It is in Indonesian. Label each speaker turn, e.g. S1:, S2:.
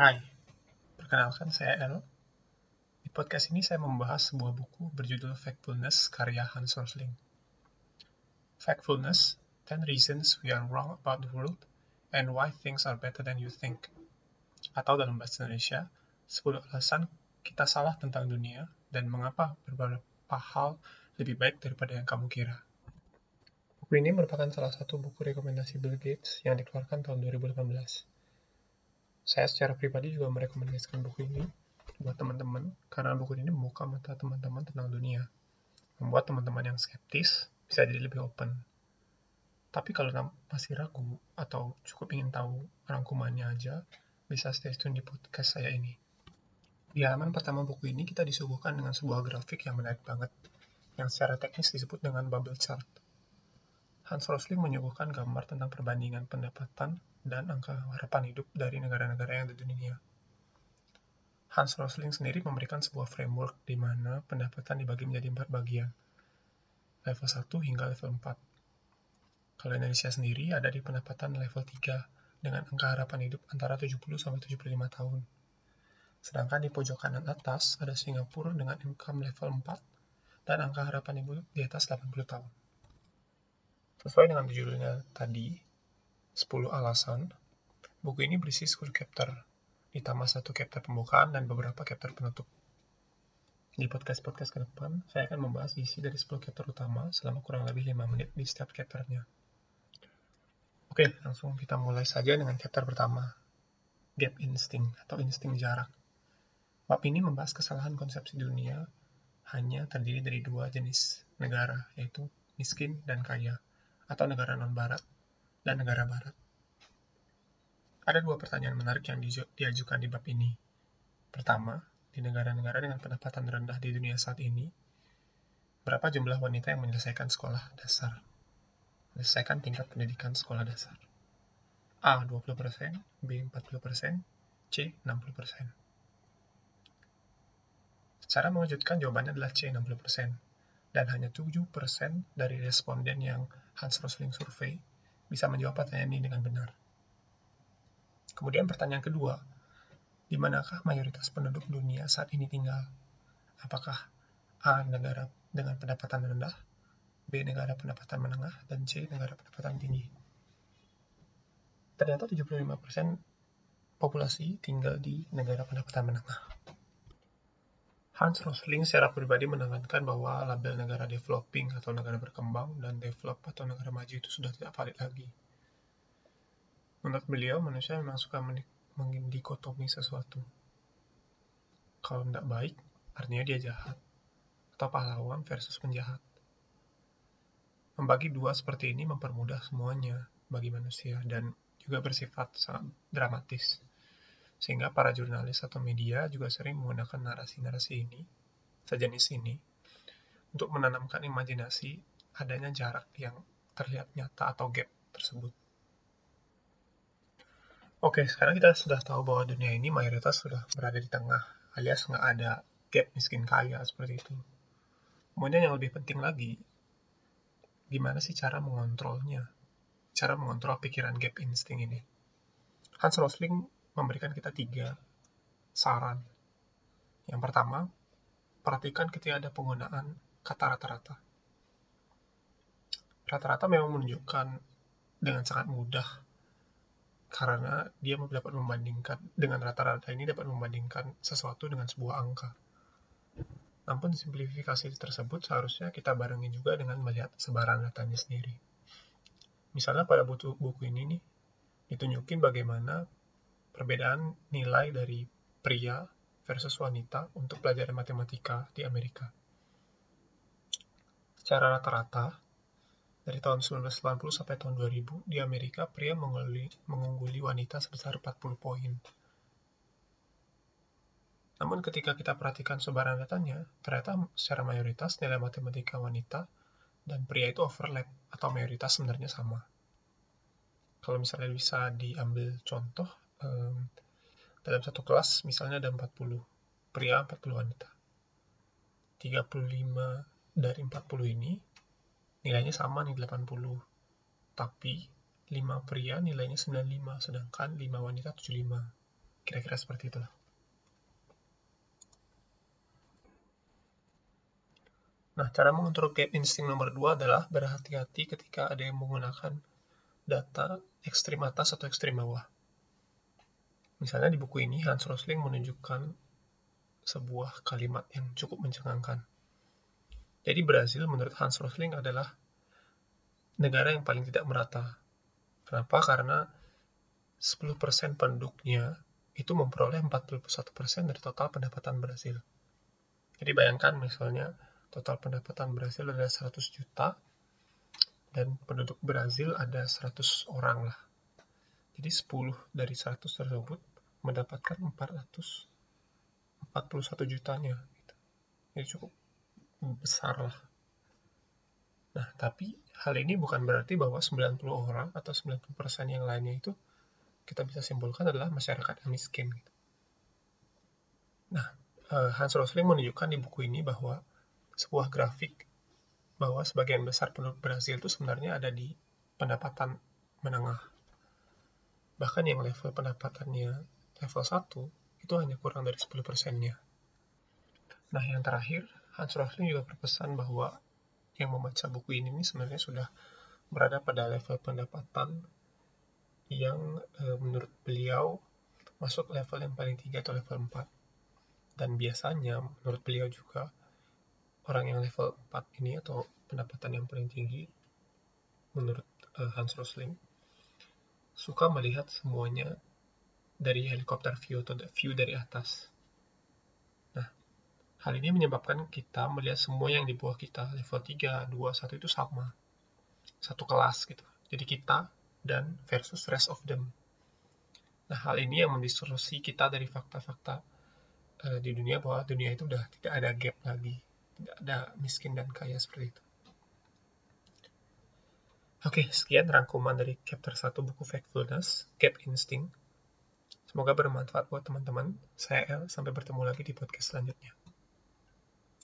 S1: Hai, perkenalkan saya El. Di podcast ini saya membahas sebuah buku berjudul Factfulness karya Hans Rosling. Factfulness, 10 Reasons We Are Wrong About the World and Why Things Are Better Than You Think. Atau dalam bahasa Indonesia, 10 alasan kita salah tentang dunia dan mengapa beberapa hal lebih baik daripada yang kamu kira. Buku ini merupakan salah satu buku rekomendasi Bill Gates yang dikeluarkan tahun 2018. Saya secara pribadi juga merekomendasikan buku ini buat teman-teman karena buku ini membuka mata teman-teman tentang dunia. Membuat teman-teman yang skeptis bisa jadi lebih open. Tapi kalau masih ragu atau cukup ingin tahu rangkumannya aja, bisa stay tune di podcast saya ini. Di halaman pertama buku ini kita disuguhkan dengan sebuah grafik yang menarik banget, yang secara teknis disebut dengan bubble chart. Hans Rosling menyuguhkan gambar tentang perbandingan pendapatan dan angka harapan hidup dari negara-negara yang ada di dunia. Hans Rosling sendiri memberikan sebuah framework di mana pendapatan dibagi menjadi empat bagian, level 1 hingga level 4. Kalau Indonesia sendiri ada di pendapatan level 3 dengan angka harapan hidup antara 70 sampai 75 tahun. Sedangkan di pojok kanan atas ada Singapura dengan income level 4 dan angka harapan hidup di atas 80 tahun. Sesuai dengan judulnya tadi, 10 alasan, buku ini berisi 10 chapter, ditambah satu chapter pembukaan dan beberapa chapter penutup. Di podcast-podcast ke depan, saya akan membahas isi dari 10 chapter utama selama kurang lebih 5 menit di setiap chapternya. Oke, langsung kita mulai saja dengan chapter pertama, Gap Instinct atau insting jarak. Bab ini membahas kesalahan konsepsi dunia hanya terdiri dari dua jenis negara, yaitu miskin dan kaya atau negara non-barat dan negara barat. Ada dua pertanyaan menarik yang diajukan di bab ini. Pertama, di negara-negara dengan pendapatan rendah di dunia saat ini, berapa jumlah wanita yang menyelesaikan sekolah dasar? Menyelesaikan tingkat pendidikan sekolah dasar. A 20%, B 40%, C 60%. Secara mengejutkan jawabannya adalah C 60% dan hanya 7% dari responden yang Hans Rosling survei bisa menjawab pertanyaan ini dengan benar. Kemudian pertanyaan kedua, di manakah mayoritas penduduk dunia saat ini tinggal? Apakah A. negara dengan pendapatan rendah, B. negara pendapatan menengah, dan C. negara pendapatan tinggi? Ternyata 75% populasi tinggal di negara pendapatan menengah. Hans Rosling secara pribadi menekankan bahwa label negara developing atau negara berkembang dan develop atau negara maju itu sudah tidak valid lagi. Menurut beliau, manusia memang suka mendikotomi sesuatu. Kalau tidak baik, artinya dia jahat. Atau pahlawan versus penjahat. Membagi dua seperti ini mempermudah semuanya bagi manusia dan juga bersifat sangat dramatis sehingga para jurnalis atau media juga sering menggunakan narasi-narasi ini, sejenis ini, untuk menanamkan imajinasi adanya jarak yang terlihat nyata atau gap tersebut. Oke, sekarang kita sudah tahu bahwa dunia ini mayoritas sudah berada di tengah, alias nggak ada gap miskin kaya seperti itu. Kemudian yang lebih penting lagi, gimana sih cara mengontrolnya? Cara mengontrol pikiran gap insting ini. Hans Rosling memberikan kita tiga saran. Yang pertama, perhatikan ketika ada penggunaan kata rata-rata. Rata-rata memang menunjukkan dengan sangat mudah karena dia dapat membandingkan dengan rata-rata ini dapat membandingkan sesuatu dengan sebuah angka. Namun simplifikasi tersebut seharusnya kita barengi juga dengan melihat sebaran datanya sendiri. Misalnya pada buku, buku ini nih, ditunjukin bagaimana perbedaan nilai dari pria versus wanita untuk pelajaran matematika di Amerika. Secara rata-rata, dari tahun 1980 sampai tahun 2000, di Amerika pria mengungguli, mengungguli wanita sebesar 40 poin. Namun ketika kita perhatikan sebaran datanya, ternyata secara mayoritas nilai matematika wanita dan pria itu overlap atau mayoritas sebenarnya sama. Kalau misalnya bisa diambil contoh, dalam satu kelas misalnya ada 40 pria 40 wanita. 35 dari 40 ini nilainya sama nih 80 tapi 5 pria nilainya 95 sedangkan 5 wanita 75 kira-kira seperti itulah. Nah, cara mengontrol gap insting nomor dua adalah berhati-hati ketika ada yang menggunakan data ekstrim atas atau ekstrim bawah. Misalnya di buku ini, Hans Rosling menunjukkan sebuah kalimat yang cukup mencengangkan. Jadi Brazil menurut Hans Rosling adalah negara yang paling tidak merata. Kenapa? Karena 10% penduduknya itu memperoleh 41% dari total pendapatan Brazil. Jadi bayangkan misalnya total pendapatan Brazil ada 100 juta dan penduduk Brazil ada 100 orang lah. Jadi 10 dari 100 tersebut mendapatkan 441 jutanya. Gitu. Jadi cukup besar lah. Nah, tapi hal ini bukan berarti bahwa 90 orang atau 90% yang lainnya itu kita bisa simpulkan adalah masyarakat yang miskin. Gitu. Nah, eh, Hans Rosling menunjukkan di buku ini bahwa sebuah grafik bahwa sebagian besar penduduk Brasil itu sebenarnya ada di pendapatan menengah. Bahkan yang level pendapatannya level 1 itu hanya kurang dari 10 persennya. Nah, yang terakhir, Hans Rosling juga berpesan bahwa yang membaca buku ini, ini sebenarnya sudah berada pada level pendapatan yang e, menurut beliau masuk level yang paling tinggi atau level 4. Dan biasanya menurut beliau juga orang yang level 4 ini atau pendapatan yang paling tinggi menurut uh, Hans Rosling suka melihat semuanya dari helikopter view atau view dari atas. Nah, hal ini menyebabkan kita melihat semua yang di bawah kita, level 3, 2, 1 itu sama. Satu kelas gitu. Jadi kita dan versus rest of them. Nah, hal ini yang mendistorsi kita dari fakta-fakta uh, di dunia bahwa dunia itu udah tidak ada gap lagi tidak ada miskin dan kaya seperti itu. Oke, sekian rangkuman dari chapter 1 buku Factfulness, Gap Instinct. Semoga bermanfaat buat teman-teman. Saya El, sampai bertemu lagi di podcast selanjutnya.